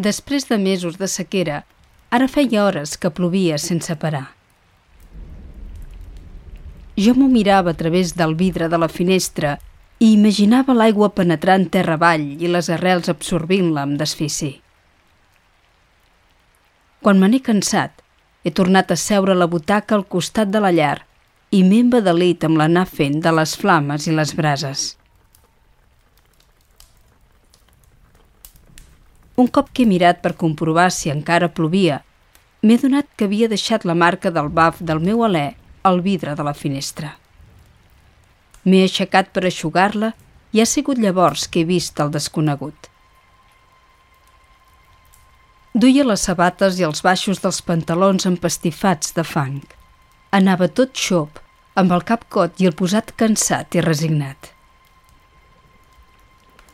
Després de mesos de sequera, ara feia hores que plovia sense parar. Jo m'ho mirava a través del vidre de la finestra i imaginava l'aigua penetrant terra avall i les arrels absorbint-la amb desfici. Quan me n'he cansat, he tornat a seure a la butaca al costat de la llar i m'he embadalit amb l'anar fent de les flames i les brases. Un cop que he mirat per comprovar si encara plovia, m'he donat que havia deixat la marca del baf del meu alè al vidre de la finestra. M'he aixecat per aixugar-la i ha sigut llavors que he vist el desconegut. Duia les sabates i els baixos dels pantalons empastifats de fang. Anava tot xop, amb el cap cot i el posat cansat i resignat.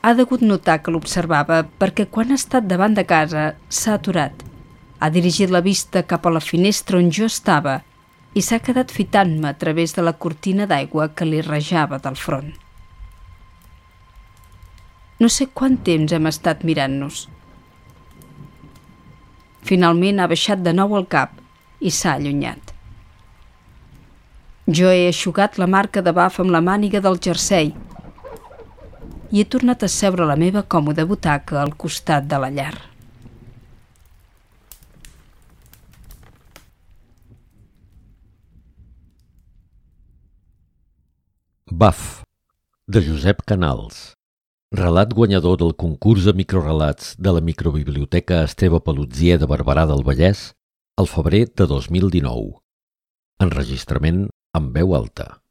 Ha degut notar que l'observava perquè quan ha estat davant de casa s'ha aturat. Ha dirigit la vista cap a la finestra on jo estava i s'ha quedat fitant-me a través de la cortina d'aigua que li rejava del front. No sé quant temps hem estat mirant-nos. Finalment ha baixat de nou el cap i s'ha allunyat. Jo he aixugat la marca de baf amb la màniga del jersei i he tornat a seure la meva còmoda butaca al costat de la llar. Baf, de Josep Canals. Relat guanyador del concurs de microrelats de la microbiblioteca Esteve Palutzier de Barberà del Vallès al febrer de 2019. Enregistrament amb veu alta.